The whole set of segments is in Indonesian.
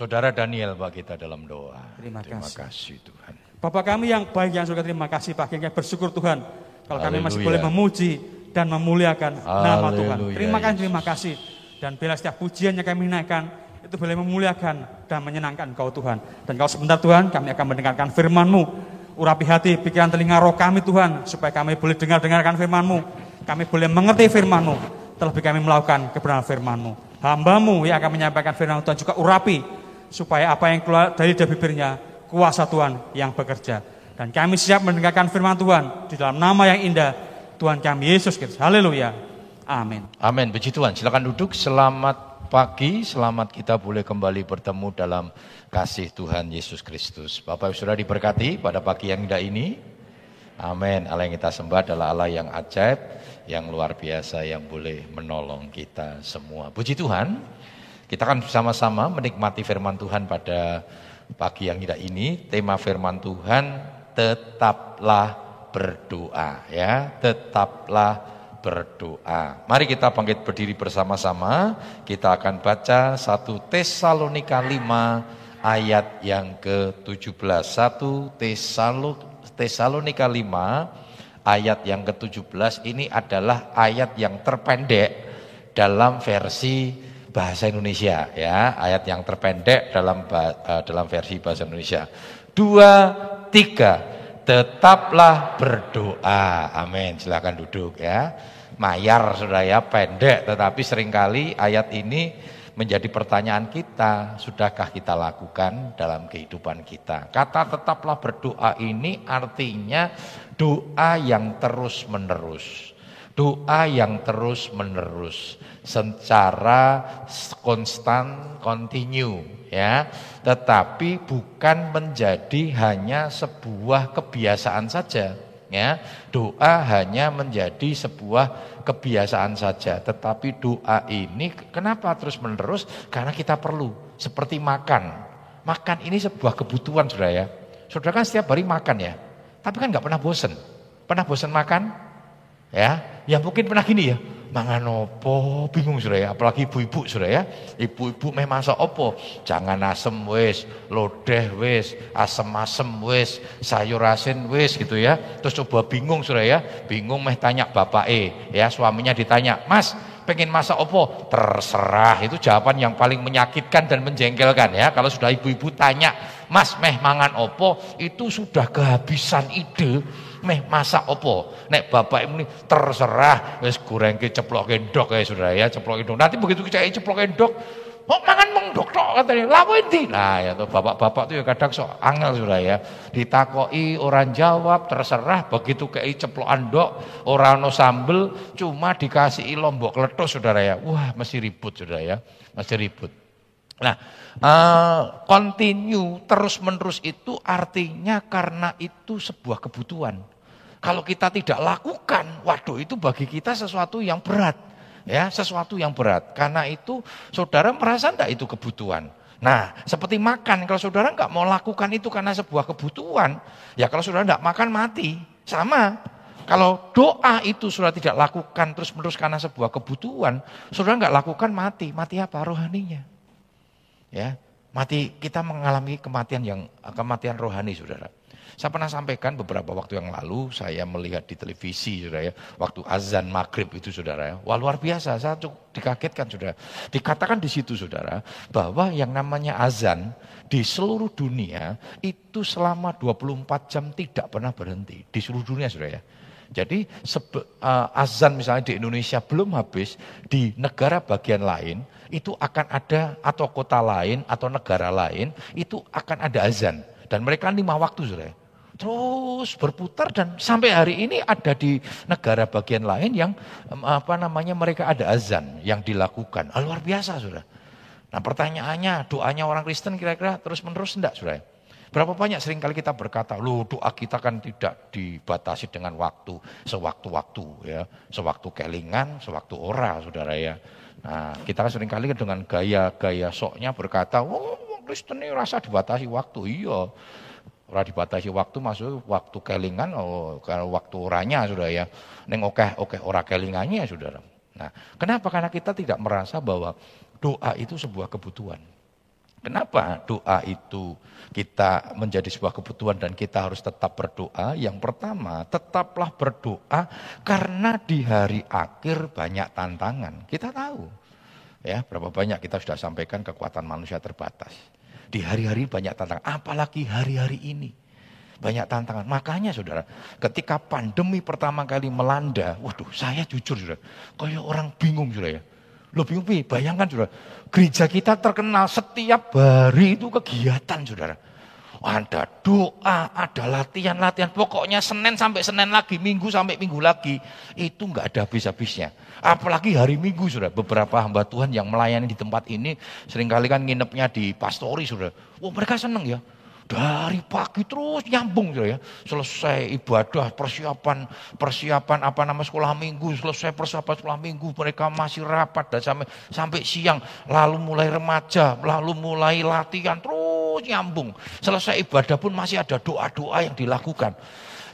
Saudara Daniel Pak kita dalam doa. Terima Terima kasih. kasih Tuhan. Bapak kami yang baik yang surga terima kasih Pak Kami bersyukur Tuhan kalau kami masih Haleluya. boleh memuji dan memuliakan nama Tuhan. Haleluya, Terima kasih, terima kasih. Dan bila setiap pujian yang kami naikkan itu boleh memuliakan dan menyenangkan Engkau Tuhan. Dan kalau sebentar Tuhan kami akan mendengarkan firman-Mu. Urapi hati, pikiran, telinga, roh kami Tuhan supaya kami boleh dengar-dengarkan firman-Mu. Kami boleh mengerti firman-Mu. Terlebih kami melakukan kebenaran firman-Mu. Hamba-Mu yang akan menyampaikan firman Tuhan juga urapi supaya apa yang keluar dari bibirnya kuasa Tuhan yang bekerja. Dan kami siap mendengarkan firman Tuhan di dalam nama yang indah Tuhan kami Yesus Kristus. Haleluya. Amin. Amin. Puji Tuhan. Silakan duduk. Selamat pagi. Selamat kita boleh kembali bertemu dalam kasih Tuhan Yesus Kristus. Bapak Ibu Saudara diberkati pada pagi yang indah ini. Amin. Allah yang kita sembah adalah Allah yang ajaib, yang luar biasa, yang boleh menolong kita semua. Puji Tuhan. Kita akan bersama-sama menikmati firman Tuhan pada pagi yang indah ini. Tema firman Tuhan, tetaplah berdoa ya, tetaplah berdoa. Mari kita bangkit berdiri bersama-sama. Kita akan baca 1 Tesalonika 5 ayat yang ke-17. 1 Tesalo- Tesalonika 5 ayat yang ke-17 ini adalah ayat yang terpendek dalam versi bahasa Indonesia ya, ayat yang terpendek dalam eh, dalam versi bahasa Indonesia. Dua, tiga, tetaplah berdoa. Amin. Silakan duduk ya. Mayar saudara ya, pendek tetapi sering kali ayat ini menjadi pertanyaan kita, sudahkah kita lakukan dalam kehidupan kita? Kata tetaplah berdoa ini artinya doa yang terus-menerus. Doa yang terus-menerus secara konstan, continue ya. Tetapi bukan menjadi hanya sebuah kebiasaan saja ya. Doa hanya menjadi sebuah kebiasaan saja, tetapi doa ini kenapa terus-menerus? Karena kita perlu seperti makan. Makan ini sebuah kebutuhan Saudara ya. Saudara kan setiap hari makan ya. Tapi kan nggak pernah bosen. Pernah bosen makan? Ya, ya mungkin pernah gini ya, mangan opo, bingung sudah ya, apalagi ibu-ibu sudah ya, ibu-ibu meh masak opo, jangan asem wis, lodeh wis, asem-asem wis, sayur asin wis gitu ya, terus coba bingung sudah ya, bingung meh tanya bapak e, ya suaminya ditanya, mas pengen masak opo, terserah. Itu jawaban yang paling menyakitkan dan menjengkelkan ya, kalau sudah ibu-ibu tanya, mas meh mangan opo, itu sudah kehabisan ide, meh masak opo nek bapak ini terserah wis gorengke ceploke ndok ya saudara ya ceploke ndok. Nanti begitu kita ceploke ndok kok mangan mong ndok tok? katanya. Lapo endi? Nah ya tuh bapak-bapak tuh ya kadang sok angel saudara ya. Ditakoki orang jawab terserah begitu kei ceplokan ndok ora ono sambel cuma dikasih lombok kletus saudara ya. Wah mesti ribut saudara ya. Mesti ribut. Nah, eh, continue terus-menerus itu artinya karena itu sebuah kebutuhan. Kalau kita tidak lakukan, waduh itu bagi kita sesuatu yang berat. Ya, sesuatu yang berat. Karena itu saudara merasa enggak itu kebutuhan. Nah, seperti makan, kalau saudara enggak mau lakukan itu karena sebuah kebutuhan, ya kalau saudara enggak makan mati. Sama. Kalau doa itu saudara tidak lakukan terus-menerus karena sebuah kebutuhan, saudara enggak lakukan mati. Mati apa? Rohaninya ya mati kita mengalami kematian yang kematian rohani saudara saya pernah sampaikan beberapa waktu yang lalu saya melihat di televisi saudara ya waktu azan maghrib itu saudara ya. Wah luar biasa. Saya cukup dikagetkan saudara. Dikatakan di situ saudara bahwa yang namanya azan di seluruh dunia itu selama 24 jam tidak pernah berhenti. Di seluruh dunia saudara ya. Jadi sebe, uh, azan misalnya di Indonesia belum habis, di negara bagian lain itu akan ada atau kota lain atau negara lain itu akan ada azan. Dan mereka lima waktu sudah terus berputar dan sampai hari ini ada di negara bagian lain yang apa namanya mereka ada azan yang dilakukan ah, luar biasa sudah. Nah pertanyaannya doanya orang Kristen kira-kira terus menerus enggak sudah? Berapa banyak sering kali kita berkata, lu doa kita kan tidak dibatasi dengan waktu, sewaktu-waktu ya, sewaktu kelingan, sewaktu ora, saudara ya. Nah, kita kan sering kali dengan gaya-gaya soknya berkata, oh Kristen ini rasa dibatasi waktu, iya. Ora dibatasi waktu maksud waktu kelingan, oh, kalau waktu oranya sudah ya. Neng oke oke ora kelingannya ya saudara. Nah, kenapa? Karena kita tidak merasa bahwa doa itu sebuah kebutuhan. Kenapa doa itu kita menjadi sebuah kebutuhan dan kita harus tetap berdoa? Yang pertama, tetaplah berdoa karena di hari akhir banyak tantangan. Kita tahu. Ya, berapa banyak kita sudah sampaikan kekuatan manusia terbatas. Di hari-hari banyak tantangan, apalagi hari-hari ini. Banyak tantangan. Makanya saudara, ketika pandemi pertama kali melanda, waduh saya jujur saudara, kayak orang bingung saudara ya. Lo bingung, bayangkan saudara, gereja kita terkenal setiap hari itu kegiatan saudara. Ada doa, ada latihan-latihan. Pokoknya Senin sampai Senin lagi, Minggu sampai Minggu lagi. Itu nggak ada habis-habisnya. Apalagi hari Minggu sudah. Beberapa hamba Tuhan yang melayani di tempat ini sering kali kan nginepnya di pastori sudah. Wah mereka seneng ya. Dari pagi terus nyambung ya. Selesai ibadah, persiapan, persiapan apa nama sekolah minggu, selesai persiapan sekolah minggu, mereka masih rapat dan sampai sampai siang, lalu mulai remaja, lalu mulai latihan terus nyambung. Selesai ibadah pun masih ada doa-doa yang dilakukan.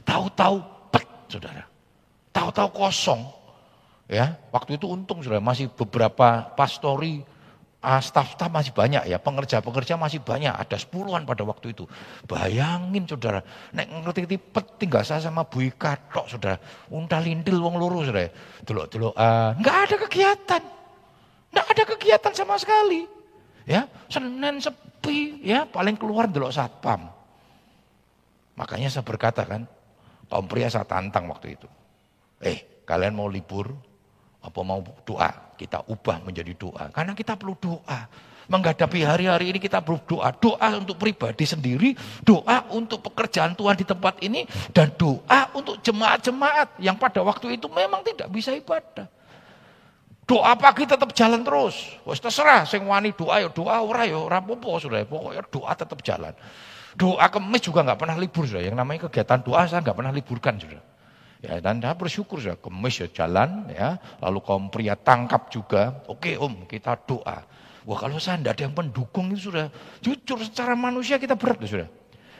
Tahu-tahu pet, Saudara. Tahu-tahu kosong. Ya, waktu itu untung Saudara, masih beberapa pastori uh, staff-staff masih banyak ya, pengerja-pengerja masih banyak, ada sepuluhan pada waktu itu. Bayangin saudara, nek ngerti tipet tinggal saya sama Bu Ika tok saudara, unta lindil wong lurus saudara, dulu-dulu uh, nggak ada kegiatan, nggak ada kegiatan sama sekali. Ya, Senin sepi, ya paling keluar dulu satpam. Makanya saya berkata kan, kaum pria saya tantang waktu itu. Eh, kalian mau libur, apa mau doa, kita ubah menjadi doa. Karena kita perlu doa. Menghadapi hari-hari ini kita perlu doa. Doa untuk pribadi sendiri, doa untuk pekerjaan Tuhan di tempat ini, dan doa untuk jemaat-jemaat yang pada waktu itu memang tidak bisa ibadah. Doa pagi tetap jalan terus. Wes terserah sing wani doa ya doa ora ya ora apa-apa sudah. Pokoknya doa tetap jalan. Doa kemis juga nggak pernah libur sudah. Yang namanya kegiatan doa saya nggak pernah liburkan sudah. Ya, dan saya bersyukur ya, kemis ya jalan ya, lalu kaum pria tangkap juga. Oke om, kita doa. Wah kalau saya tidak ada yang mendukung itu sudah, jujur secara manusia kita berat sudah.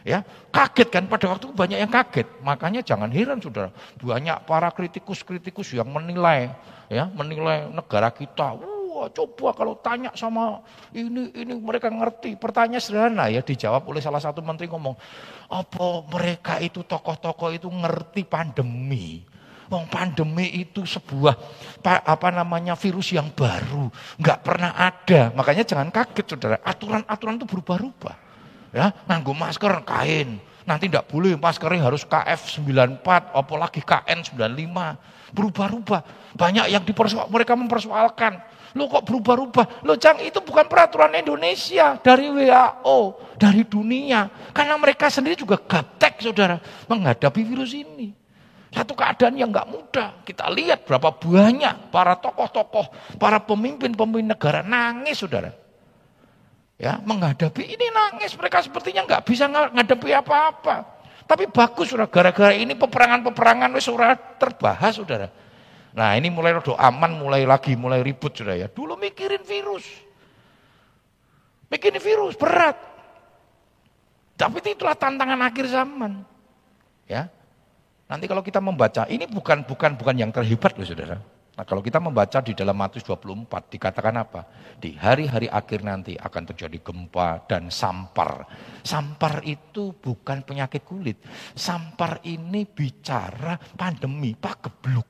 Ya, kaget kan pada waktu banyak yang kaget. Makanya jangan heran saudara, banyak para kritikus-kritikus yang menilai, ya, menilai negara kita. Wah, coba kalau tanya sama ini ini mereka ngerti. Pertanyaan sederhana ya dijawab oleh salah satu menteri ngomong, apa mereka itu tokoh-tokoh itu ngerti pandemi? Wong pandemi itu sebuah apa namanya virus yang baru, nggak pernah ada. Makanya jangan kaget saudara, aturan-aturan itu berubah-ubah. Ya, nganggo masker kain, nanti tidak boleh maskernya harus KF94, apalagi KN95. Berubah-ubah. Banyak yang dipersoal, mereka mempersoalkan Lo kok berubah-ubah? Lo Jang itu bukan peraturan Indonesia dari WHO, dari dunia. Karena mereka sendiri juga gaptek saudara menghadapi virus ini. Satu keadaan yang nggak mudah. Kita lihat berapa banyak para tokoh-tokoh, para pemimpin-pemimpin negara nangis saudara. Ya, menghadapi ini nangis mereka sepertinya nggak bisa menghadapi apa-apa. Tapi bagus saudara, gara-gara ini peperangan-peperangan wis terbahas saudara. Nah ini mulai rodo aman, mulai lagi, mulai ribut sudah ya. Dulu mikirin virus. Mikirin virus, berat. Tapi itulah tantangan akhir zaman. Ya. Nanti kalau kita membaca, ini bukan bukan bukan yang terhebat loh saudara. Nah kalau kita membaca di dalam Matius 24 dikatakan apa? Di hari-hari akhir nanti akan terjadi gempa dan sampar. Sampar itu bukan penyakit kulit. Sampar ini bicara pandemi, pak gebluk.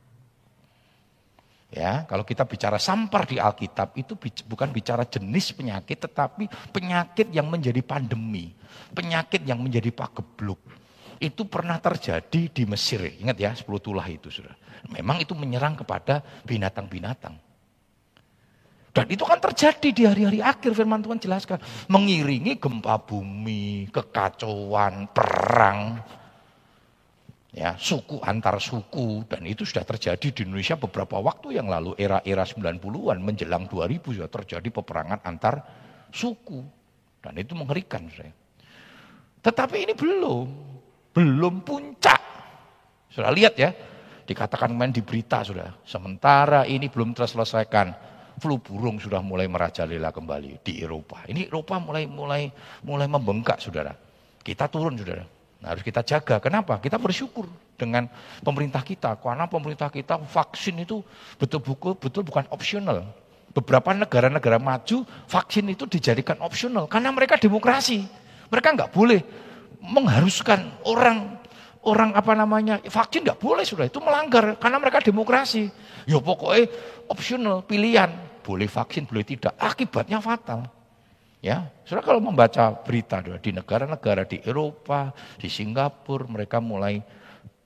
Ya, kalau kita bicara sampar di Alkitab itu bukan bicara jenis penyakit tetapi penyakit yang menjadi pandemi, penyakit yang menjadi pagebluk. Itu pernah terjadi di Mesir, ingat ya 10 tulah itu sudah. Memang itu menyerang kepada binatang-binatang. Dan itu kan terjadi di hari-hari akhir firman Tuhan jelaskan. Mengiringi gempa bumi, kekacauan, perang, ya suku antar suku dan itu sudah terjadi di Indonesia beberapa waktu yang lalu era-era 90-an menjelang 2000 sudah terjadi peperangan antar suku dan itu mengerikan saya. Tetapi ini belum belum puncak. Sudah lihat ya, dikatakan main di berita sudah. Sementara ini belum terselesaikan, flu burung sudah mulai merajalela kembali di Eropa. Ini Eropa mulai mulai mulai membengkak, Saudara. Kita turun, Saudara. Nah, harus kita jaga. Kenapa? Kita bersyukur dengan pemerintah kita. Karena pemerintah kita vaksin itu betul-betul betul bukan opsional. beberapa negara-negara maju vaksin itu dijadikan opsional karena mereka demokrasi. Mereka nggak boleh mengharuskan orang orang apa namanya vaksin nggak boleh sudah itu melanggar karena mereka demokrasi. Ya pokoknya opsional pilihan boleh vaksin boleh tidak akibatnya fatal. Ya, sudah kalau membaca berita di negara-negara di Eropa, di Singapura mereka mulai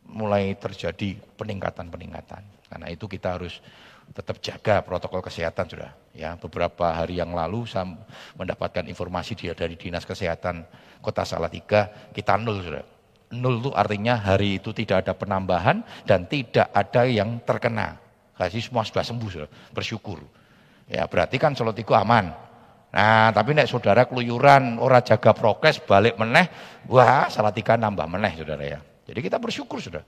mulai terjadi peningkatan-peningkatan. Karena itu kita harus tetap jaga protokol kesehatan sudah. Ya, beberapa hari yang lalu saya mendapatkan informasi dia dari Dinas Kesehatan Kota Salatiga kita nol sudah Nol itu artinya hari itu tidak ada penambahan dan tidak ada yang terkena. Kasih semua sudah sembuh, sudah. bersyukur. Ya berarti kan Solotiku aman. Nah tapi nek saudara keluyuran, ora jaga prokes, balik meneh, wah Salatiga nambah meneh saudara ya. Jadi kita bersyukur sudah.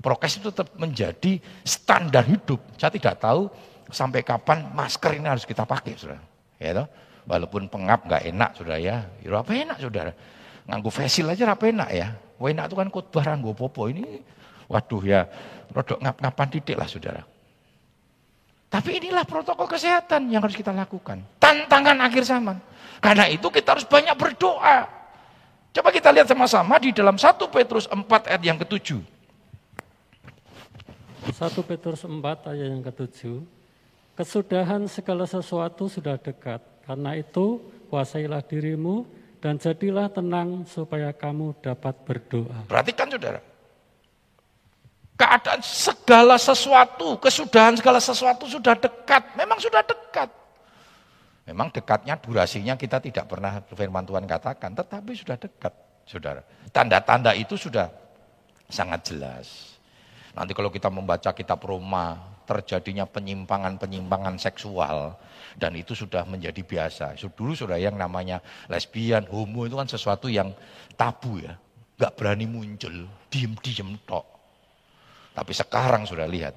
Prokes itu tetap menjadi standar hidup. Saya tidak tahu sampai kapan masker ini harus kita pakai saudara. Ya toh? Walaupun pengap nggak enak saudara ya. Ya apa enak saudara. Nganggu facial aja apa enak ya. Wena itu kan khotbah ranggo popo ini. Waduh ya, rodok ngap-ngapan titik lah saudara. Tapi inilah protokol kesehatan yang harus kita lakukan. Tantangan akhir zaman. Karena itu kita harus banyak berdoa. Coba kita lihat sama-sama di dalam 1 Petrus 4 ayat yang ketujuh. 1 Petrus 4 ayat yang ketujuh. Kesudahan segala sesuatu sudah dekat. Karena itu kuasailah dirimu dan jadilah tenang supaya kamu dapat berdoa. Perhatikan saudara. Keadaan segala sesuatu, kesudahan segala sesuatu sudah dekat. Memang sudah dekat. Memang dekatnya durasinya kita tidak pernah firman Tuhan katakan, tetapi sudah dekat, saudara. Tanda-tanda itu sudah sangat jelas. Nanti kalau kita membaca kitab Roma, terjadinya penyimpangan-penyimpangan seksual, dan itu sudah menjadi biasa. Dulu sudah yang namanya lesbian, homo itu kan sesuatu yang tabu ya. Gak berani muncul, diem-diem tok. Tapi sekarang sudah lihat.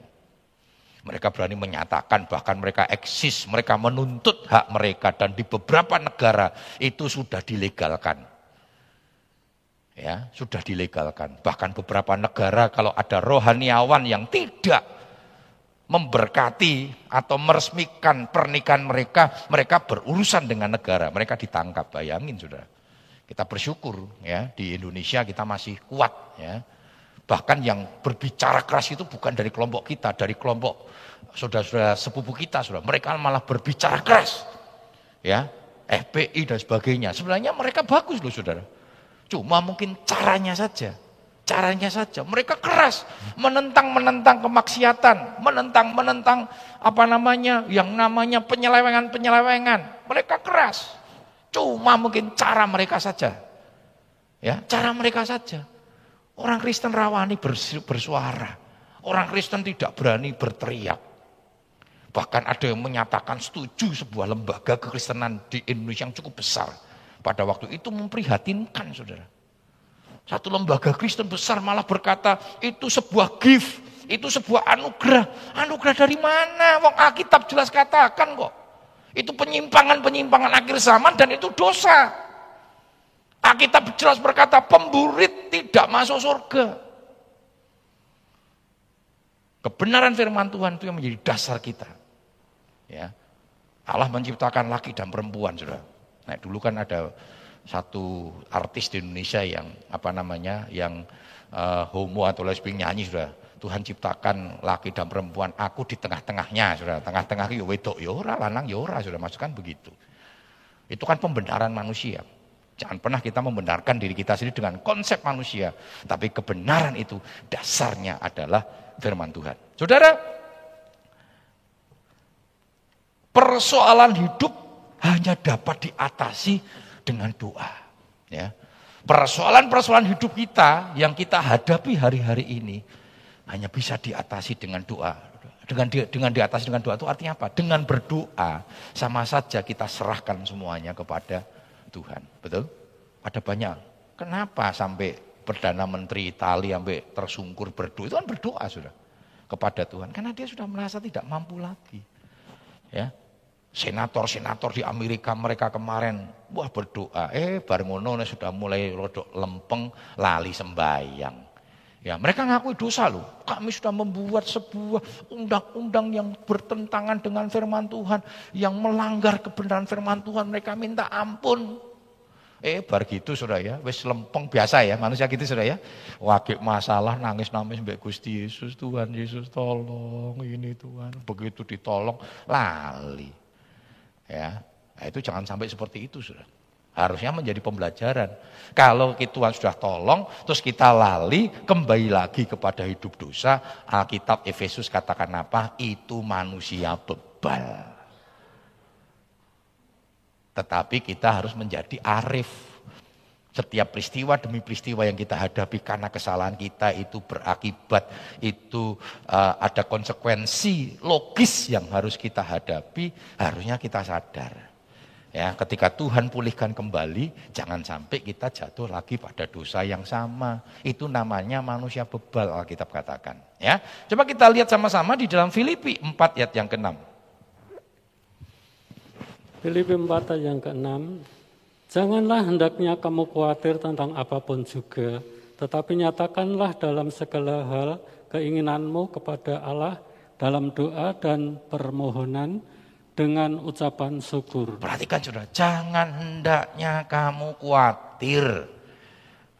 Mereka berani menyatakan, bahkan mereka eksis, mereka menuntut hak mereka. Dan di beberapa negara itu sudah dilegalkan. Ya, sudah dilegalkan. Bahkan beberapa negara kalau ada rohaniawan yang tidak memberkati atau meresmikan pernikahan mereka, mereka berurusan dengan negara, mereka ditangkap. Bayangin Saudara. Kita bersyukur ya di Indonesia kita masih kuat ya. Bahkan yang berbicara keras itu bukan dari kelompok kita, dari kelompok saudara-saudara sepupu kita, Saudara. Mereka malah berbicara keras. Ya, FPI dan sebagainya. Sebenarnya mereka bagus loh Saudara. Cuma mungkin caranya saja Caranya saja, mereka keras menentang-menentang kemaksiatan, menentang-menentang apa namanya, yang namanya penyelewengan-penyelewengan. Mereka keras. Cuma mungkin cara mereka saja. Ya, cara mereka saja. Orang Kristen rawani bersuara. Orang Kristen tidak berani berteriak. Bahkan ada yang menyatakan setuju sebuah lembaga kekristenan di Indonesia yang cukup besar. Pada waktu itu memprihatinkan saudara. Satu lembaga Kristen besar malah berkata itu sebuah gift, itu sebuah anugerah. Anugerah dari mana? Wong Alkitab jelas katakan kok. Itu penyimpangan-penyimpangan akhir zaman dan itu dosa. Alkitab jelas berkata pemburit tidak masuk surga. Kebenaran firman Tuhan itu yang menjadi dasar kita. Ya. Allah menciptakan laki dan perempuan, sudah. Nah, dulu kan ada satu artis di Indonesia yang apa namanya yang uh, homo atau lesbian nyanyi sudah. Tuhan ciptakan laki dan perempuan. Aku di tengah-tengahnya sudah. Tengah-tengah yo wedok yo ora lanang yo ora sudah. Masukkan begitu. Itu kan pembenaran manusia. Jangan pernah kita membenarkan diri kita sendiri dengan konsep manusia. Tapi kebenaran itu dasarnya adalah firman Tuhan. Saudara persoalan hidup hanya dapat diatasi dengan doa. Ya. Persoalan-persoalan hidup kita yang kita hadapi hari-hari ini hanya bisa diatasi dengan doa. Dengan di, dengan diatasi dengan doa itu artinya apa? Dengan berdoa sama saja kita serahkan semuanya kepada Tuhan. Betul? Ada banyak. Kenapa sampai Perdana Menteri Italia sampai tersungkur berdoa? Itu kan berdoa sudah kepada Tuhan. Karena dia sudah merasa tidak mampu lagi. Ya, Senator-senator di Amerika mereka kemarin wah berdoa, eh bareng ngono sudah mulai rodok lempeng lali sembayang. Ya, mereka ngakui dosa loh. Kami sudah membuat sebuah undang-undang yang bertentangan dengan firman Tuhan, yang melanggar kebenaran firman Tuhan. Mereka minta ampun. Eh, bar gitu sudah ya, wis lempeng biasa ya, manusia gitu sudah ya. Wakil masalah nangis-nangis mbak Gusti Yesus, Tuhan Yesus tolong ini Tuhan. Begitu ditolong, lali. Ya, nah, itu jangan sampai seperti itu sudah. Harusnya menjadi pembelajaran. Kalau Tuhan sudah tolong, terus kita lali, kembali lagi kepada hidup dosa, Alkitab Efesus katakan apa? Itu manusia bebal. Tetapi kita harus menjadi arif. Setiap peristiwa demi peristiwa yang kita hadapi karena kesalahan kita itu berakibat, itu uh, ada konsekuensi logis yang harus kita hadapi, harusnya kita sadar. Ya, ketika Tuhan pulihkan kembali, jangan sampai kita jatuh lagi pada dosa yang sama. Itu namanya manusia bebal Alkitab katakan. Ya, coba kita lihat sama-sama di dalam Filipi 4 ayat yang ke-6. Filipi 4 ayat yang ke-6. Janganlah hendaknya kamu khawatir tentang apa pun juga, tetapi nyatakanlah dalam segala hal keinginanmu kepada Allah dalam doa dan permohonan dengan ucapan syukur. Perhatikan saudara, jangan hendaknya kamu khawatir.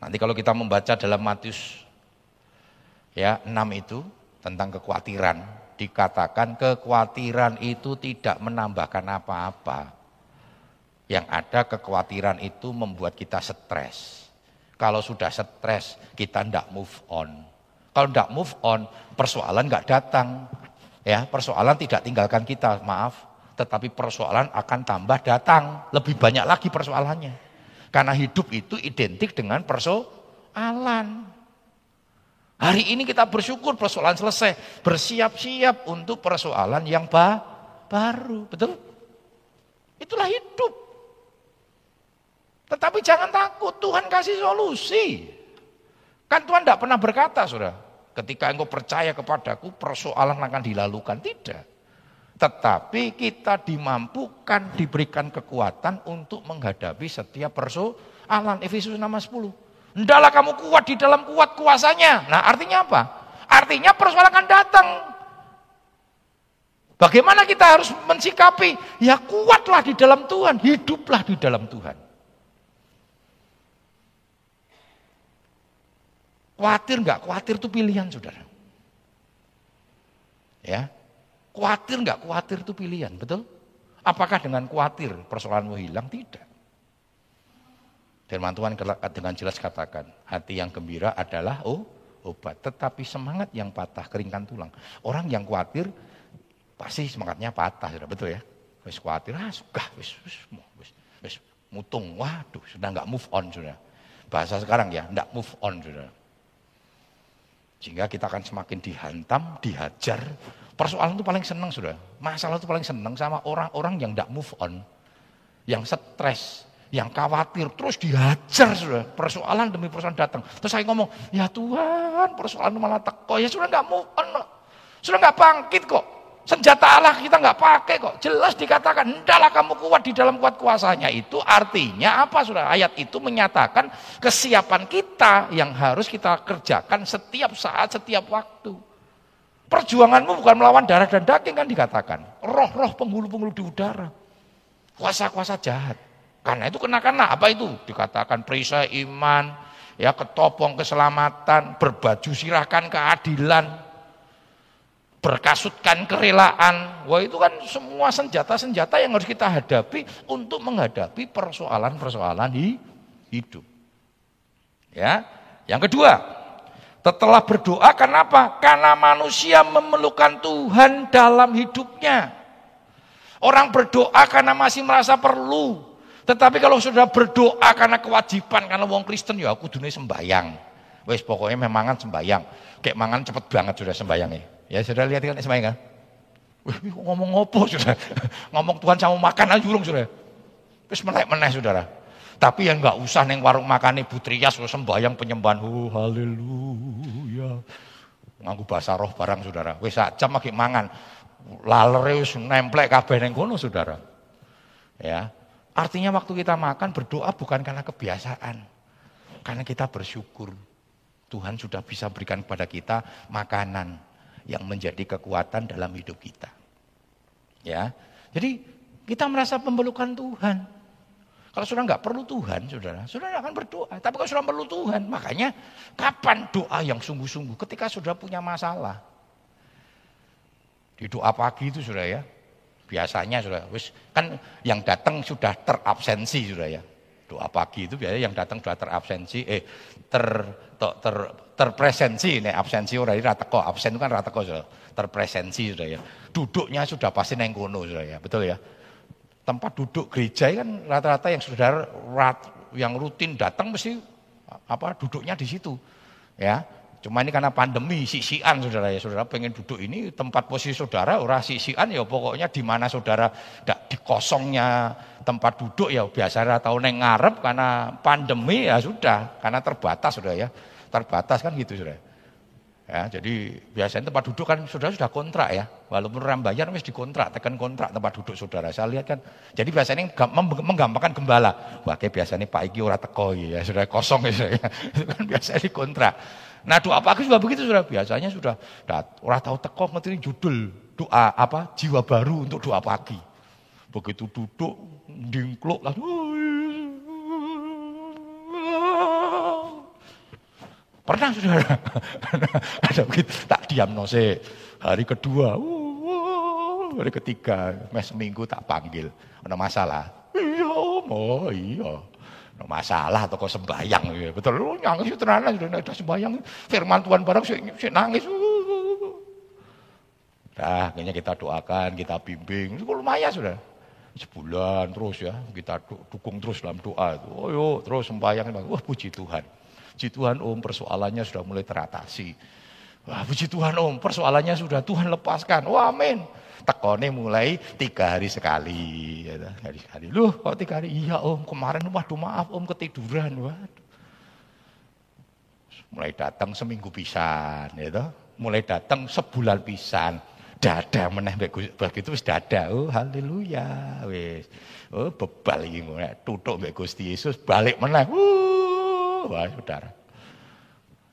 Nanti kalau kita membaca dalam Matius ya 6 itu tentang kekhawatiran, dikatakan kekhawatiran itu tidak menambahkan apa-apa. Yang ada kekhawatiran itu membuat kita stres. Kalau sudah stres, kita tidak move on. Kalau tidak move on, persoalan nggak datang. Ya, persoalan tidak tinggalkan kita, maaf tetapi persoalan akan tambah datang. Lebih banyak lagi persoalannya. Karena hidup itu identik dengan persoalan. Hari ini kita bersyukur persoalan selesai. Bersiap-siap untuk persoalan yang ba baru. Betul? Itulah hidup. Tetapi jangan takut, Tuhan kasih solusi. Kan Tuhan tidak pernah berkata, sudah, ketika engkau percaya kepadaku, persoalan akan dilalukan. Tidak. Tetapi kita dimampukan, diberikan kekuatan untuk menghadapi setiap persoalan. Efesus 6 10. Hendaklah kamu kuat di dalam kuat kuasanya. Nah artinya apa? Artinya persoalan akan datang. Bagaimana kita harus mensikapi? Ya kuatlah di dalam Tuhan, hiduplah di dalam Tuhan. Khawatir enggak? Khawatir itu pilihan saudara. Ya, Kuatir nggak kuatir itu pilihan, betul? Apakah dengan kuatir persoalanmu hilang? Tidak. Firman Tuhan dengan jelas katakan, hati yang gembira adalah oh, obat. Tetapi semangat yang patah, keringkan tulang. Orang yang kuatir, pasti semangatnya patah, sudah betul ya? Wis kuatir, ah suka, wis, wis, wis, wis, mutung, waduh, sudah nggak move on sudah. Bahasa sekarang ya, nggak move on sudah. Sehingga kita akan semakin dihantam, dihajar, Persoalan itu paling senang sudah. Masalah itu paling senang sama orang-orang yang tidak move on. Yang stres, yang khawatir, terus dihajar sudah. Persoalan demi persoalan datang. Terus saya ngomong, ya Tuhan persoalan malah teko. Ya sudah nggak move on. Sudah nggak bangkit kok. Senjata Allah kita nggak pakai kok. Jelas dikatakan, hendaklah kamu kuat di dalam kuat kuasanya. Itu artinya apa sudah? Ayat itu menyatakan kesiapan kita yang harus kita kerjakan setiap saat, setiap waktu. Perjuanganmu bukan melawan darah dan daging kan dikatakan. Roh-roh penghulu-penghulu di udara. Kuasa-kuasa jahat. Karena itu kenakanlah apa itu? Dikatakan perisai iman, ya ketopong keselamatan, berbaju sirahkan keadilan, berkasutkan kerelaan. Wah itu kan semua senjata-senjata yang harus kita hadapi untuk menghadapi persoalan-persoalan hidup. Ya, yang kedua, setelah berdoa kenapa? Karena manusia memerlukan Tuhan dalam hidupnya. Orang berdoa karena masih merasa perlu. Tetapi kalau sudah berdoa karena kewajiban, karena wong Kristen ya aku dunia sembayang. Wes pokoknya memangan sembayang. Kayak mangan cepet banget sudah sembayangnya. Ya sudah lihat kan sembayang kan? Ngomong ngopo sudah. ngomong Tuhan sama makan aja ulung sudah. Terus menaik menaik saudara. Tapi yang nggak usah neng warung makan ibu trias sembahyang penyembahan. Oh, haleluya. Nganggu bahasa roh barang saudara. Wis jam lagi mangan. Lalere wis nemplek kabeh neng kono saudara. Ya. Artinya waktu kita makan berdoa bukan karena kebiasaan. Karena kita bersyukur. Tuhan sudah bisa berikan kepada kita makanan yang menjadi kekuatan dalam hidup kita. Ya, jadi kita merasa pemelukan Tuhan. Kalau sudah nggak perlu Tuhan, saudara, saudara akan berdoa. Tapi kalau sudah perlu Tuhan, makanya kapan doa yang sungguh-sungguh? Ketika sudah punya masalah. Di doa pagi itu sudah ya, biasanya sudah, wis kan yang datang sudah terabsensi sudah ya. Doa pagi itu biasanya yang datang sudah terabsensi, eh ter, ter, ter terpresensi. Ini absensi ini rata absen itu kan rata sudah terpresensi sudah ya. Duduknya sudah pasti nengkono sudah ya, betul ya? Tempat duduk gereja kan rata-rata yang saudara yang rutin datang mesti apa duduknya di situ. Ya. Cuma ini karena pandemi sisian saudara ya, saudara pengen duduk ini tempat posisi saudara ora sisian ya. Pokoknya di mana saudara tidak di kosongnya tempat duduk ya. Biasa tahu neng ngarep karena pandemi ya sudah. Karena terbatas sudah ya terbatas kan gitu saudara. Ya, jadi biasanya tempat duduk kan saudara sudah kontrak ya. Walaupun orang bayar mesti dikontrak, tekan kontrak tempat duduk saudara. Saya lihat kan. Jadi biasanya menggampangkan gembala. Wah, biasanya Pak Iki ora teko ya, sudah kosong ya. Itu kan biasanya dikontrak. Nah, doa pagi sudah begitu sudah biasanya sudah orang tahu teko ngerti judul doa apa? Jiwa baru untuk doa pagi. Begitu duduk dingkluk lalu Pernah saudara? Ada begitu, tak diam nose. Hari kedua, uh, hari ketiga, mes seminggu tak panggil. Ada masalah? Iya, oh iya. Ada masalah atau kau sembayang. Ya. Betul, lu nangis tenanan, sudah ada sembayang. Firman Tuhan barang, si, nangis. Nah, kayaknya kita doakan, kita bimbing. Itu lumayan sudah. Sebulan terus ya, kita dukung terus dalam doa. Oh yuk, terus sembayang. Wah puji Tuhan. Puji Tuhan om persoalannya sudah mulai teratasi. Wah puji Tuhan om persoalannya sudah Tuhan lepaskan. Wah amin. Tekone mulai tiga hari sekali. Ya, hari sekali. Loh kok tiga hari? Iya om kemarin waduh maaf om ketiduran. Waduh. Mulai datang seminggu pisan. Ya, mulai datang sebulan pisan dada meneh begitu wis dada oh haleluya wis oh bebal iki ngono tutuk mbek Gusti Yesus balik meneh uh Wah, saudara.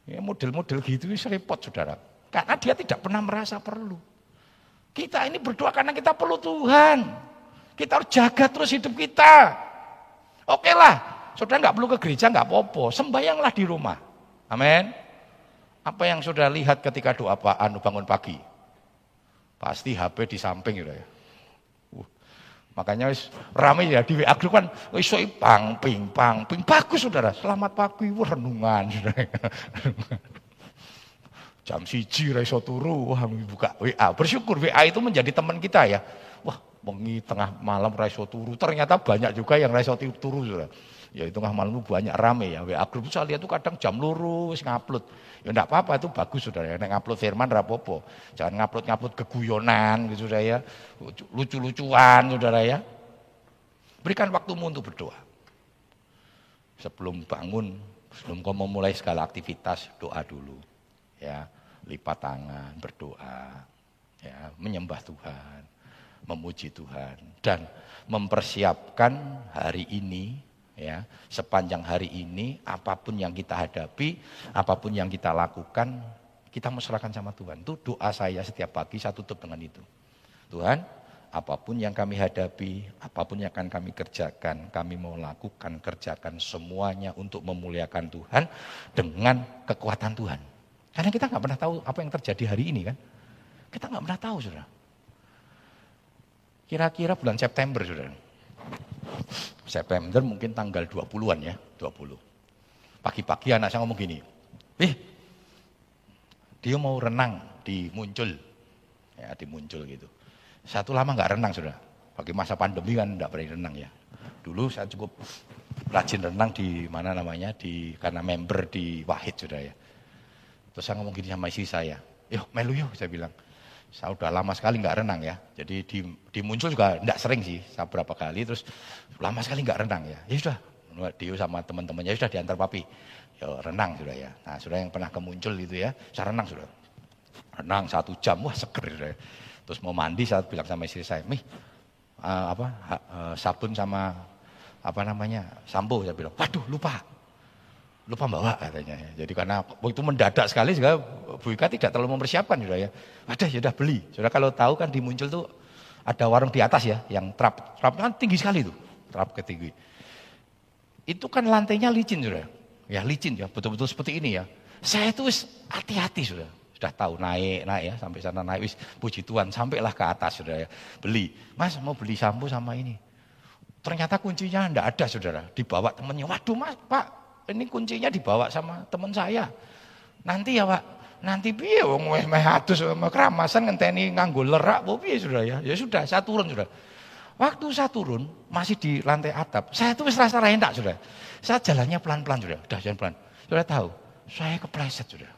Ya, model-model gitu itu repot, saudara. Karena dia tidak pernah merasa perlu. Kita ini berdoa karena kita perlu Tuhan. Kita harus jaga terus hidup kita. Oke lah, saudara nggak perlu ke gereja, nggak apa-apa. Sembayanglah di rumah. Amin. Apa yang saudara lihat ketika doa Pak Anu bangun pagi? Pasti HP di samping gitu ya. Makanya wis rame ya di WA grup kan iso pang ping pang ping bagus Saudara. Selamat pagi renungan. Jam siji ra iso turu wah buka WA. Bersyukur WA itu menjadi teman kita ya. Wah, bengi tengah malam ra iso turu. Ternyata banyak juga yang ra iso turu Saudara. Ya itu tengah malam banyak rame ya. WA grup saya lihat tuh kadang jam lurus ngupload. Ya enggak apa-apa itu bagus saudara. Nek ngupload firman rapopo. Jangan ngupload-ngupload keguyonan gitu saudara ya. Lucu-lucuan saudara ya. Berikan waktumu untuk berdoa. Sebelum bangun, sebelum kau memulai segala aktivitas, doa dulu. Ya, lipat tangan, berdoa. Ya, menyembah Tuhan, memuji Tuhan dan mempersiapkan hari ini ya sepanjang hari ini apa pun yang kita hadapi apa pun yang kita lakukan kita serahkan sama Tuhan. Itu doa saya setiap pagi saya tutup dengan itu. Tuhan apa pun yang kami hadapi apa pun yang akan kami kerjakan kami mau lakukan kerjakan semuanya untuk memuliakan Tuhan dengan kekuatan Tuhan. Karena kita nggak pernah tahu apa yang terjadi hari ini kan? Kita nggak pernah tahu saudara. Kira-kira bulan September saudara September mungkin tanggal 20-an ya, 20. Pagi-pagi anak saya ngomong gini, eh dia mau renang di muncul, ya di muncul gitu. Satu lama nggak renang sudah, bagi masa pandemi kan nggak pernah renang ya. Dulu saya cukup rajin renang di mana namanya di karena member di Wahid sudah ya. Terus saya ngomong gini sama istri saya, yuk melu yuk saya bilang. Saya udah lama sekali nggak renang ya. Jadi di, di muncul juga nggak sering sih. Saya berapa kali terus lama sekali nggak renang ya. Ya sudah, Dio sama teman-temannya ya sudah diantar papi. Ya renang sudah ya. Nah sudah yang pernah ke muncul itu ya, saya renang sudah. Renang satu jam, wah seger sudah. Terus mau mandi saya bilang sama istri saya, mih uh, apa uh, sabun sama apa namanya sampo saya bilang, waduh lupa. Lupa bawa katanya. ya. Jadi karena waktu mendadak sekali juga Bu Ika tidak terlalu mempersiapkan sudah ya. Ada ya sudah beli. Sudah kalau tahu kan di muncul tuh ada warung di atas ya, yang trap. Trap kan tinggi sekali tuh, trap ketinggi. Itu kan lantainya licin sudah. Ya licin ya, betul-betul seperti ini ya. Saya itu hati-hati sudah. Sudah tahu naik, naik ya, sampai sana naik. Wis, puji Tuhan, sampailah ke atas sudah ya. Beli. Mas mau beli sampo sama ini. Ternyata kuncinya enggak ada saudara. Dibawa temennya. Waduh mas, pak ini kuncinya dibawa sama teman saya. Nanti ya pak, nanti piye wong wis meh adus keramasan ngenteni nganggo lerak piye sudah ya. Ya sudah, saya turun sudah. Waktu saya turun, masih di lantai atap, saya tuh rasa enak sudah. Saya jalannya pelan-pelan sudah, udah jalan pelan. Sudah tahu, saya kepleset sudah.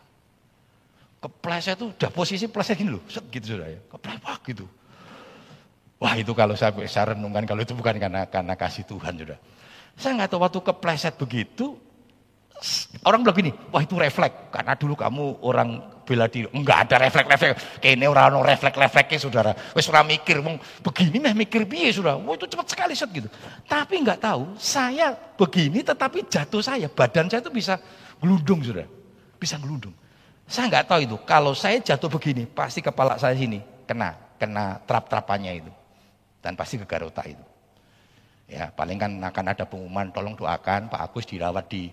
Kepleset itu udah posisi pleset gini loh, set gitu sudah ya. Keplepak gitu. Wah itu kalau saya, saya renungkan kalau itu bukan karena karena kasih Tuhan sudah. Saya nggak tahu waktu kepleset begitu, orang bilang gini, wah itu refleks karena dulu kamu orang bela diri. Enggak ada refleks-refleks. Kayaknya orang orang refleks-refleksnya saudara. Wes orang mikir, wong begini mah mikir piye sudah. Wah itu cepat sekali set gitu. Tapi nggak tahu, saya begini tetapi jatuh saya, badan saya itu bisa gelundung sudah. Bisa gelundung. Saya nggak tahu itu. Kalau saya jatuh begini, pasti kepala saya sini kena, kena trap-trapannya itu. Dan pasti ke garota itu. Ya, paling kan akan ada pengumuman, tolong doakan Pak Agus dirawat di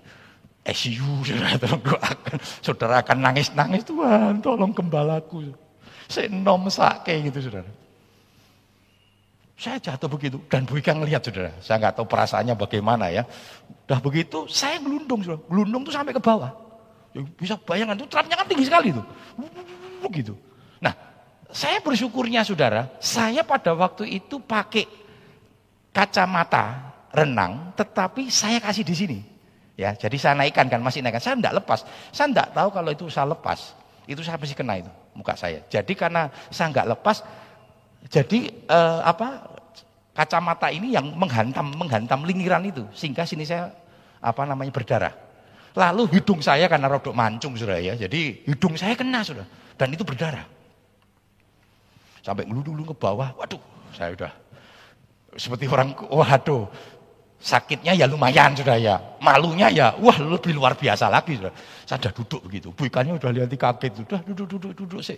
ICU, saudara, tolong doakan. Saudara akan nangis-nangis, Tuhan tolong gembalaku. Saya nom sake gitu, saudara. Saya jatuh begitu, dan Bu Ika ngelihat, saudara. Saya nggak tahu perasaannya bagaimana ya. Udah begitu, saya gelundung, saudara. Gelundung tuh sampai ke bawah. Ya, bisa bayangkan, tuh trapnya kan tinggi sekali tuh. Begitu. Nah, saya bersyukurnya saudara, saya pada waktu itu pakai kacamata renang, tetapi saya kasih di sini. Ya, jadi saya naikkan kan, masih naikkan. Saya tidak lepas. Saya tidak tahu kalau itu saya lepas. Itu saya pasti kena itu muka saya. Jadi karena saya nggak lepas, jadi eh, apa kacamata ini yang menghantam menghantam lingkiran itu sehingga sini saya apa namanya berdarah. Lalu hidung saya karena rodok mancung sudah ya, jadi hidung saya kena sudah dan itu berdarah. Sampai ngeludung ke bawah, waduh, saya udah seperti orang, waduh, sakitnya ya lumayan sudah ya, malunya ya, wah lebih luar biasa lagi sudah. Saya udah duduk begitu, bu ikannya udah lihat kaget, sudah duduk, duduk, duduk sih.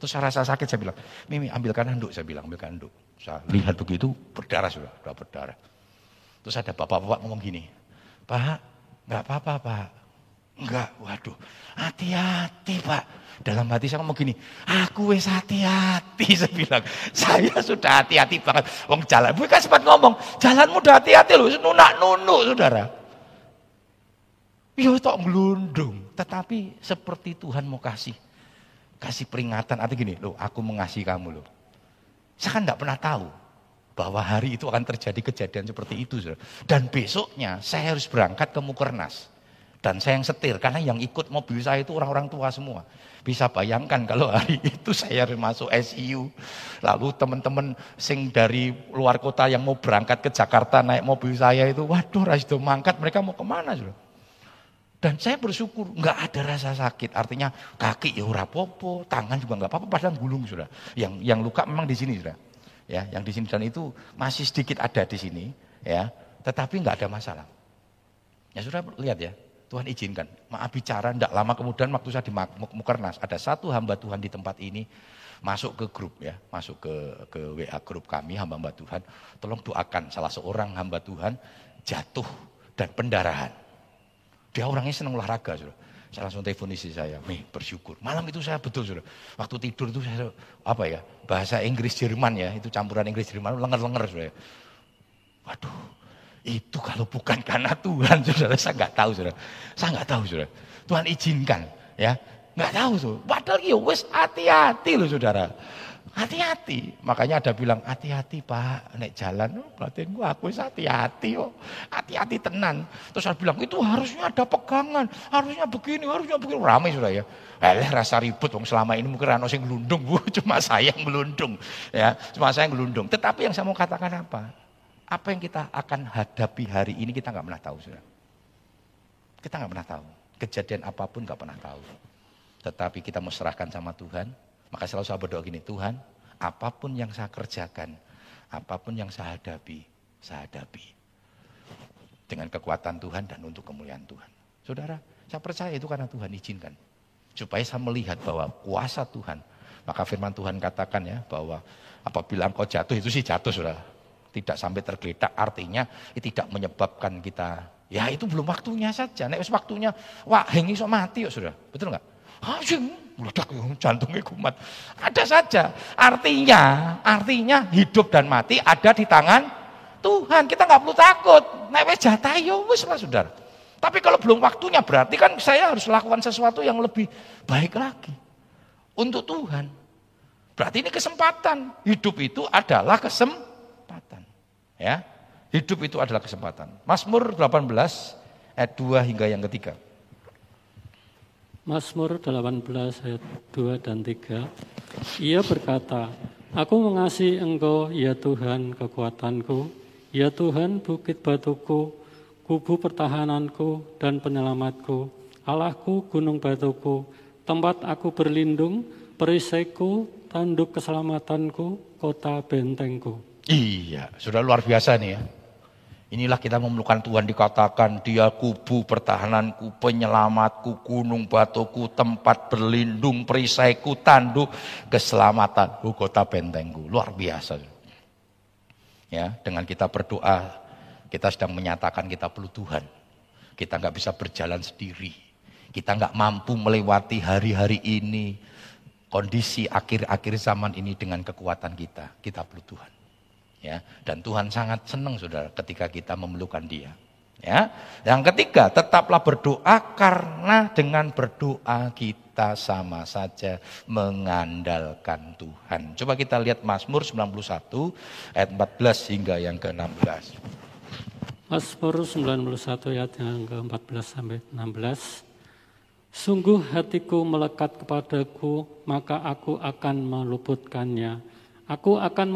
Terus saya rasa sakit, saya bilang, Mimi ambilkan handuk, saya bilang, ambilkan handuk. Saya lihat begitu, berdarah sudah, sudah berdarah. Terus ada bapak-bapak ngomong gini, Pak, nggak apa-apa Pak. Enggak, waduh, hati-hati Pak. Dalam hati saya ngomong gini, aku wes hati-hati saya bilang. Saya sudah hati-hati banget. Wong jalan, bukan sempat ngomong, jalanmu udah hati-hati loh, nunak nunuk saudara. Yo tok ngelundung, tetapi seperti Tuhan mau kasih. Kasih peringatan, arti gini, loh aku mengasihi kamu loh. Saya kan enggak pernah tahu bahwa hari itu akan terjadi kejadian seperti itu. Saudara. Dan besoknya saya harus berangkat ke Mukernas. Dan saya yang setir, karena yang ikut mobil saya itu orang-orang tua semua. Bisa bayangkan kalau hari itu saya masuk SIU. Lalu teman-teman sing dari luar kota yang mau berangkat ke Jakarta naik mobil saya itu, waduh rasido mangkat, mereka mau ke mana? Sudah? Dan saya bersyukur nggak ada rasa sakit. Artinya kaki ya ora popo, tangan juga nggak apa-apa, padahal gulung sudah. Yang yang luka memang di sini sudah. Ya, yang di sini dan itu masih sedikit ada di sini, ya. Tetapi nggak ada masalah. Ya sudah lihat ya, Tuhan izinkan. Maaf bicara, tidak lama kemudian waktu saya di Mukernas, ada satu hamba Tuhan di tempat ini masuk ke grup ya, masuk ke ke WA grup kami hamba-hamba Tuhan. Tolong doakan salah seorang hamba Tuhan jatuh dan pendarahan. Dia orangnya senang olahraga, sudah. Saya langsung telepon istri saya, nih bersyukur. Malam itu saya betul sudah. Waktu tidur itu saya apa ya bahasa Inggris Jerman ya, itu campuran Inggris Jerman, lenger-lenger sudah. Waduh, itu kalau bukan karena Tuhan, saudara, saya nggak tahu, saudara. Saya nggak tahu, saudara. Tuhan izinkan, ya. Nggak tahu tuh. Padahal ya wes hati-hati loh, saudara. Hati-hati. Makanya ada bilang, hati-hati pak, naik jalan. Oh, batin gua aku hati-hati kok. Hati-hati tenan. Terus saya bilang, itu harusnya ada pegangan. Harusnya begini, harusnya begini. Ramai sudah ya. Eh rasa ribut, wong selama ini mungkin rano sing gelundung, bu. Cuma saya yang gelundung. Ya, cuma saya yang gelundung. Tetapi yang saya mau katakan apa? Apa yang kita akan hadapi hari ini kita nggak pernah tahu, saudara. Kita nggak pernah tahu. Kejadian apa pun nggak pernah tahu. Tetapi kita mau serahkan sama Tuhan. Maka selalu saya berdoa gini, Tuhan, apa pun yang saya kerjakan, apa pun yang saya hadapi, saya hadapi. Dengan kekuatan Tuhan dan untuk kemuliaan Tuhan. Saudara, saya percaya itu karena Tuhan izinkan. Supaya saya melihat bahwa kuasa Tuhan. Maka firman Tuhan katakan ya bahwa apabila engkau jatuh itu sih jatuh saudara. Tidak sampai tergeletak artinya tidak menyebabkan kita ya itu belum waktunya saja. Nek waktunya wah hengi sok mati ya saudara. Betul enggak? Hasim, meledak jantungnya kumat. Ada saja. Artinya, artinya hidup dan mati ada di tangan Tuhan. Kita nggak perlu takut. Nek wis jatah ya wis lah saudara. Tapi kalau belum waktunya berarti kan saya harus lakukan sesuatu yang lebih baik lagi. Untuk Tuhan. Berarti ini kesempatan. Hidup itu adalah kesempatan. Ya. Hidup itu adalah kesempatan. Mazmur 18 ayat 2 hingga yang ketiga. Mazmur 18 ayat 2 dan 3. Ia berkata, Aku mengasihi Engkau, ya Tuhan, kekuatanku, ya Tuhan, bukit batuku, kubu pertahananku dan penyelamatku, Allahku, gunung batuku, tempat aku berlindung, perisaiku, tanduk keselamatanku, kota bentengku. Iya, sudah luar biasa nih ya. Inilah kita memerlukan Tuhan dikatakan dia kubu pertahananku, penyelamatku, gunung batuku, tempat berlindung, perisaiku, tanduk, keselamatanku, kota bentengku. Luar biasa. Ya, dengan kita berdoa kita sedang menyatakan kita perlu Tuhan. Kita nggak bisa berjalan sendiri. Kita nggak mampu melewati hari-hari ini, kondisi akhir-akhir zaman ini dengan kekuatan kita. Kita perlu Tuhan. Ya, dan Tuhan sangat senang saudara ketika kita memerlukan Dia. Ya, yang ketiga tetaplah berdoa karena dengan berdoa kita sama saja mengandalkan Tuhan. Coba kita lihat Mazmur 91 ayat 14 hingga yang ke-16. Mazmur 91 ayat yang ke-14 sampai 16. Sungguh hatiku melekat kepadaku, maka aku akan meluputkannya. Aku akan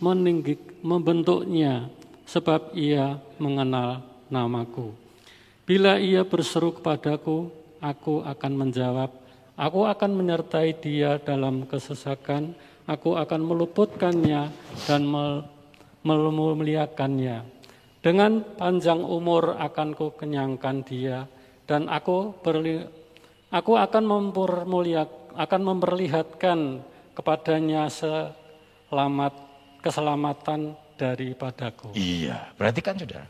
meninggi, membentuknya, sebab ia mengenal namaku. Bila ia berseru kepadaku, aku akan menjawab. Aku akan menyertai dia dalam kesesakan. Aku akan meluputkannya dan memuliakannya. Dengan panjang umur akan ku kenyangkan dia dan aku berli, aku akan mempermuliak akan memperlihatkan kepadanya selamat keselamatan daripadaku. Iya, berarti kan saudara.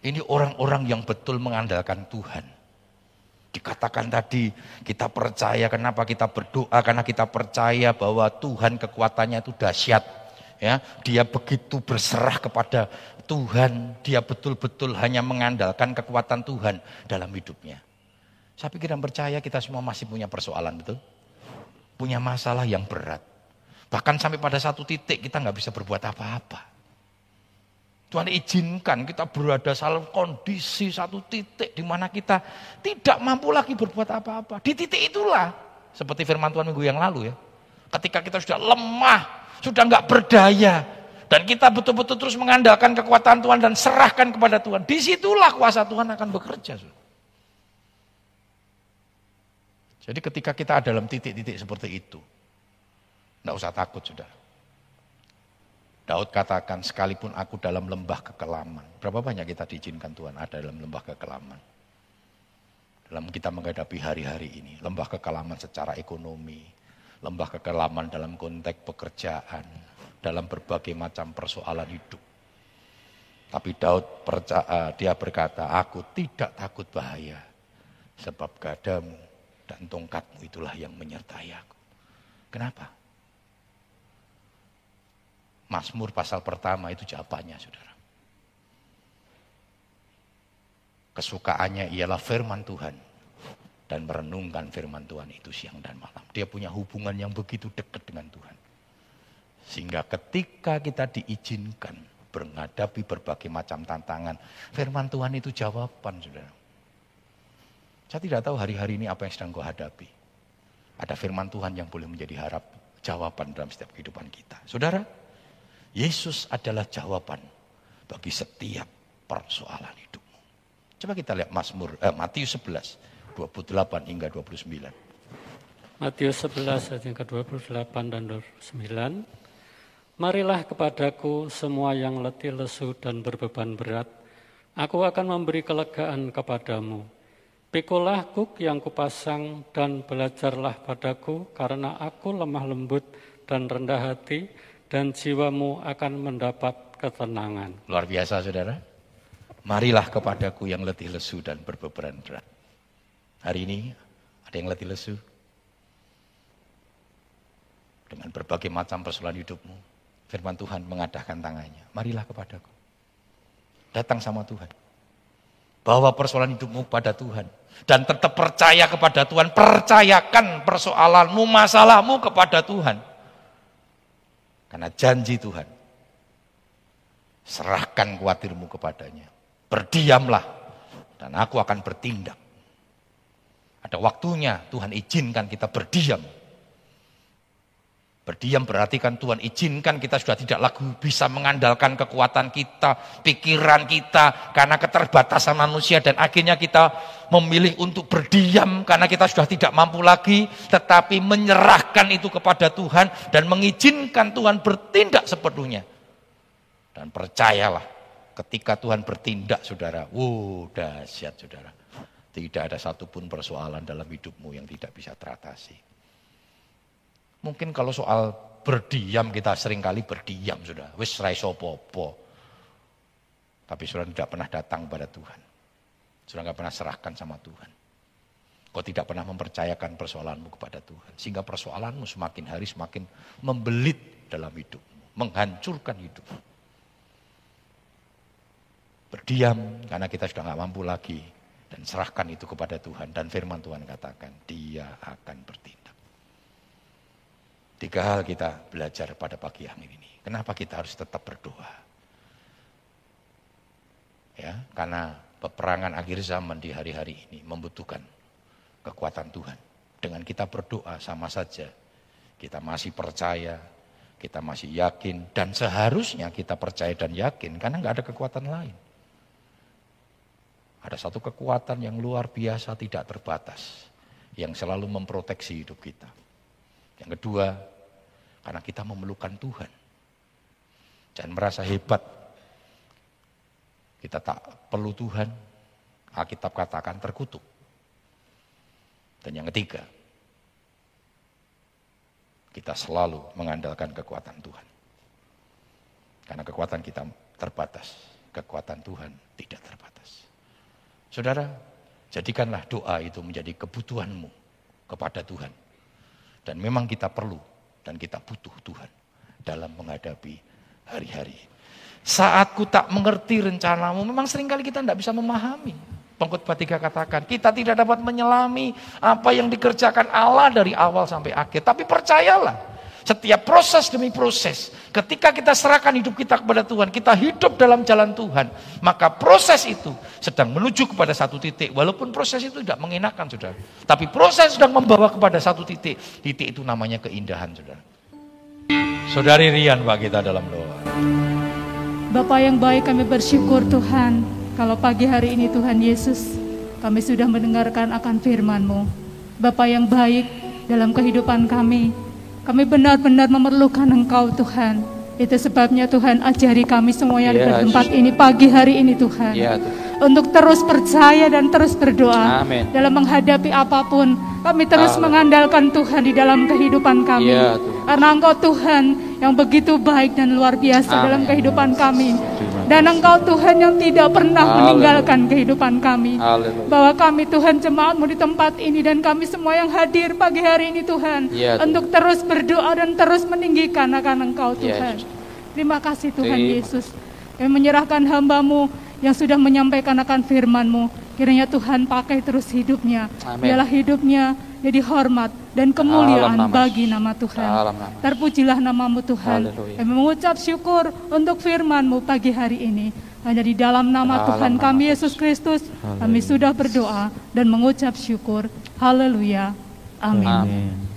Ini orang-orang yang betul mengandalkan Tuhan. Dikatakan tadi kita percaya kenapa kita berdoa karena kita percaya bahwa Tuhan kekuatannya itu dahsyat ya dia begitu berserah kepada Tuhan dia betul-betul hanya mengandalkan kekuatan Tuhan dalam hidupnya saya pikir dan percaya kita semua masih punya persoalan betul punya masalah yang berat bahkan sampai pada satu titik kita nggak bisa berbuat apa-apa Tuhan izinkan kita berada dalam kondisi satu titik di mana kita tidak mampu lagi berbuat apa-apa. Di titik itulah, seperti firman Tuhan minggu yang lalu ya. Ketika kita sudah lemah, sudah nggak berdaya. Dan kita betul-betul terus mengandalkan kekuatan Tuhan dan serahkan kepada Tuhan. Di situlah kuasa Tuhan akan bekerja. Jadi ketika kita dalam titik-titik seperti itu, tidak usah takut sudah. Daud katakan, sekalipun aku dalam lembah kekelaman. Berapa banyak kita diizinkan Tuhan ada dalam lembah kekelaman? Dalam kita menghadapi hari-hari ini. Lembah kekelaman secara ekonomi, lembah kekelaman dalam konteks pekerjaan, dalam berbagai macam persoalan hidup. Tapi Daud percaya, dia berkata, aku tidak takut bahaya, sebab gadamu dan tongkatmu itulah yang menyertai aku. Kenapa? Mazmur pasal pertama itu jawabannya, saudara. Kesukaannya ialah firman Tuhan dan merenungkan firman Tuhan itu siang dan malam. Dia punya hubungan yang begitu dekat dengan Tuhan. Sehingga ketika kita diizinkan menghadapi berbagai macam tantangan, firman Tuhan itu jawaban, saudara. Saya tidak tahu hari-hari ini apa yang sedang kau hadapi. Ada firman Tuhan yang boleh menjadi harap jawaban dalam setiap kehidupan kita. Saudara, Yesus adalah jawaban bagi setiap persoalan hidupmu. Coba kita lihat Mazmur eh, Matius 11 28 hingga 29. Matius 11 ayat yang ke-28 dan 29. Marilah kepadaku semua yang letih lesu dan berbeban berat, Aku akan memberi kelegaan kepadamu. Pikulah kuk yang kupasang dan belajarlah padaku karena aku lemah lembut dan rendah hati dan jiwamu akan mendapat ketenangan. Luar biasa saudara. Marilah kepadaku yang letih lesu dan berbeban berat. Hari ini ada yang letih lesu. Dengan berbagai macam persoalan hidupmu. Firman Tuhan mengadahkan tangannya. Marilah kepadaku. Datang sama Tuhan. Bawa persoalan hidupmu pada Tuhan dan tetap percaya kepada Tuhan. Percayakan persoalanmu, masalahmu kepada Tuhan. Karena janji Tuhan. Serahkan khawatirmu kepadanya. Berdiamlah dan aku akan bertindak. Ada waktunya Tuhan izinkan kita berdiam Berdiam berarti kan Tuhan izinkan kita sudah tidak lagi bisa mengandalkan kekuatan kita, pikiran kita, karena keterbatasan manusia dan akhirnya kita memilih untuk berdiam karena kita sudah tidak mampu lagi, tetapi menyerahkan itu kepada Tuhan dan mengizinkan Tuhan bertindak sepenuhnya. Dan percayalah, ketika Tuhan bertindak saudara, wuh dahsyat saudara. Tidak ada satupun persoalan dalam hidupmu yang tidak bisa teratasi. Mungkin kalau soal berdiam kita sering kali berdiam sudah. Wis raiso popo. Tapi sudah tidak pernah datang pada Tuhan. Sudah nggak pernah serahkan sama Tuhan. Kau tidak pernah mempercayakan persoalanmu kepada Tuhan. Sehingga persoalanmu semakin hari semakin membelit dalam hidupmu. Menghancurkan hidupmu. Berdiam karena kita sudah nggak mampu lagi. Dan serahkan itu kepada Tuhan. Dan firman Tuhan katakan, dia akan bertindak. Tiga hal kita belajar pada pagi hari ini. Kenapa kita harus tetap berdoa? Ya, karena peperangan akhir zaman di hari-hari ini membutuhkan kekuatan Tuhan. Dengan kita berdoa sama saja, kita masih percaya, kita masih yakin, dan seharusnya kita percaya dan yakin karena nggak ada kekuatan lain. Ada satu kekuatan yang luar biasa tidak terbatas, yang selalu memproteksi hidup kita. Yang kedua, karena kita memerlukan Tuhan. Jangan merasa hebat. Kita tak perlu Tuhan. Alkitab katakan terkutuk. Dan yang ketiga, kita selalu mengandalkan kekuatan Tuhan. Karena kekuatan kita terbatas, kekuatan Tuhan tidak terbatas. Saudara, jadikanlah doa itu menjadi kebutuhanmu kepada Tuhan. Dan memang kita perlu dan kita butuh Tuhan dalam menghadapi hari-hari. Saat ku tak mengerti rencanamu, memang sering kali kita tidak bisa memahami. Pengkhotbah tiga katakan, kita tidak dapat menyelami apa yang dikerjakan Allah dari awal sampai akhir. Tapi percayalah, setiap proses demi proses, ketika kita serahkan hidup kita kepada Tuhan, kita hidup dalam jalan Tuhan, maka proses itu sedang menuju kepada satu titik. Walaupun proses itu tidak mengenakan, saudara. Tapi proses sedang membawa kepada satu titik. Titik itu namanya keindahan, saudara. Saudari Rian, Pak kita dalam doa. Bapak yang baik kami bersyukur Tuhan, kalau pagi hari ini Tuhan Yesus, kami sudah mendengarkan akan firman-Mu. Bapak yang baik dalam kehidupan kami, kami benar-benar memerlukan Engkau Tuhan. Itu sebabnya Tuhan ajari kami semuanya di iya, tempat ini pagi hari ini Tuhan. Ya, Untuk terus percaya dan terus berdoa. Amen. Dalam menghadapi apa pun. Kami terus Amen. mengandalkan Tuhan di dalam kehidupan kami. Ya, Karena Engkau Tuhan yang begitu baik dan luar biasa Amen. dalam kehidupan kami. Dan Engkau Tuhan yang tidak pernah Haleluya. meninggalkan kehidupan kami. Haleluya. Bahwa kami Tuhan jemaatmu di tempat ini dan kami semua yang hadir pagi hari ini Tuhan. Ya, Tuhan. Untuk terus berdoa dan terus meninggikan akan Engkau ya, Tuhan. Ya, Terima kasih Tuhan Terima. Yesus. Kami menyerahkan hambamu yang sudah menyampaikan akan firmanmu. Kiranya Tuhan pakai terus hidupnya. Amin. Biarlah hidupnya jadi hormat dan kemuliaan nama. bagi nama Tuhan. nama. Terpujilah namamu Tuhan. Haleluya. Kami mengucap syukur untuk firman-Mu pagi hari ini. Hanya di dalam nama Alam Tuhan nama. kami Yesus Kristus, kami sudah berdoa dan mengucap syukur. Haleluya. Amin. Amin.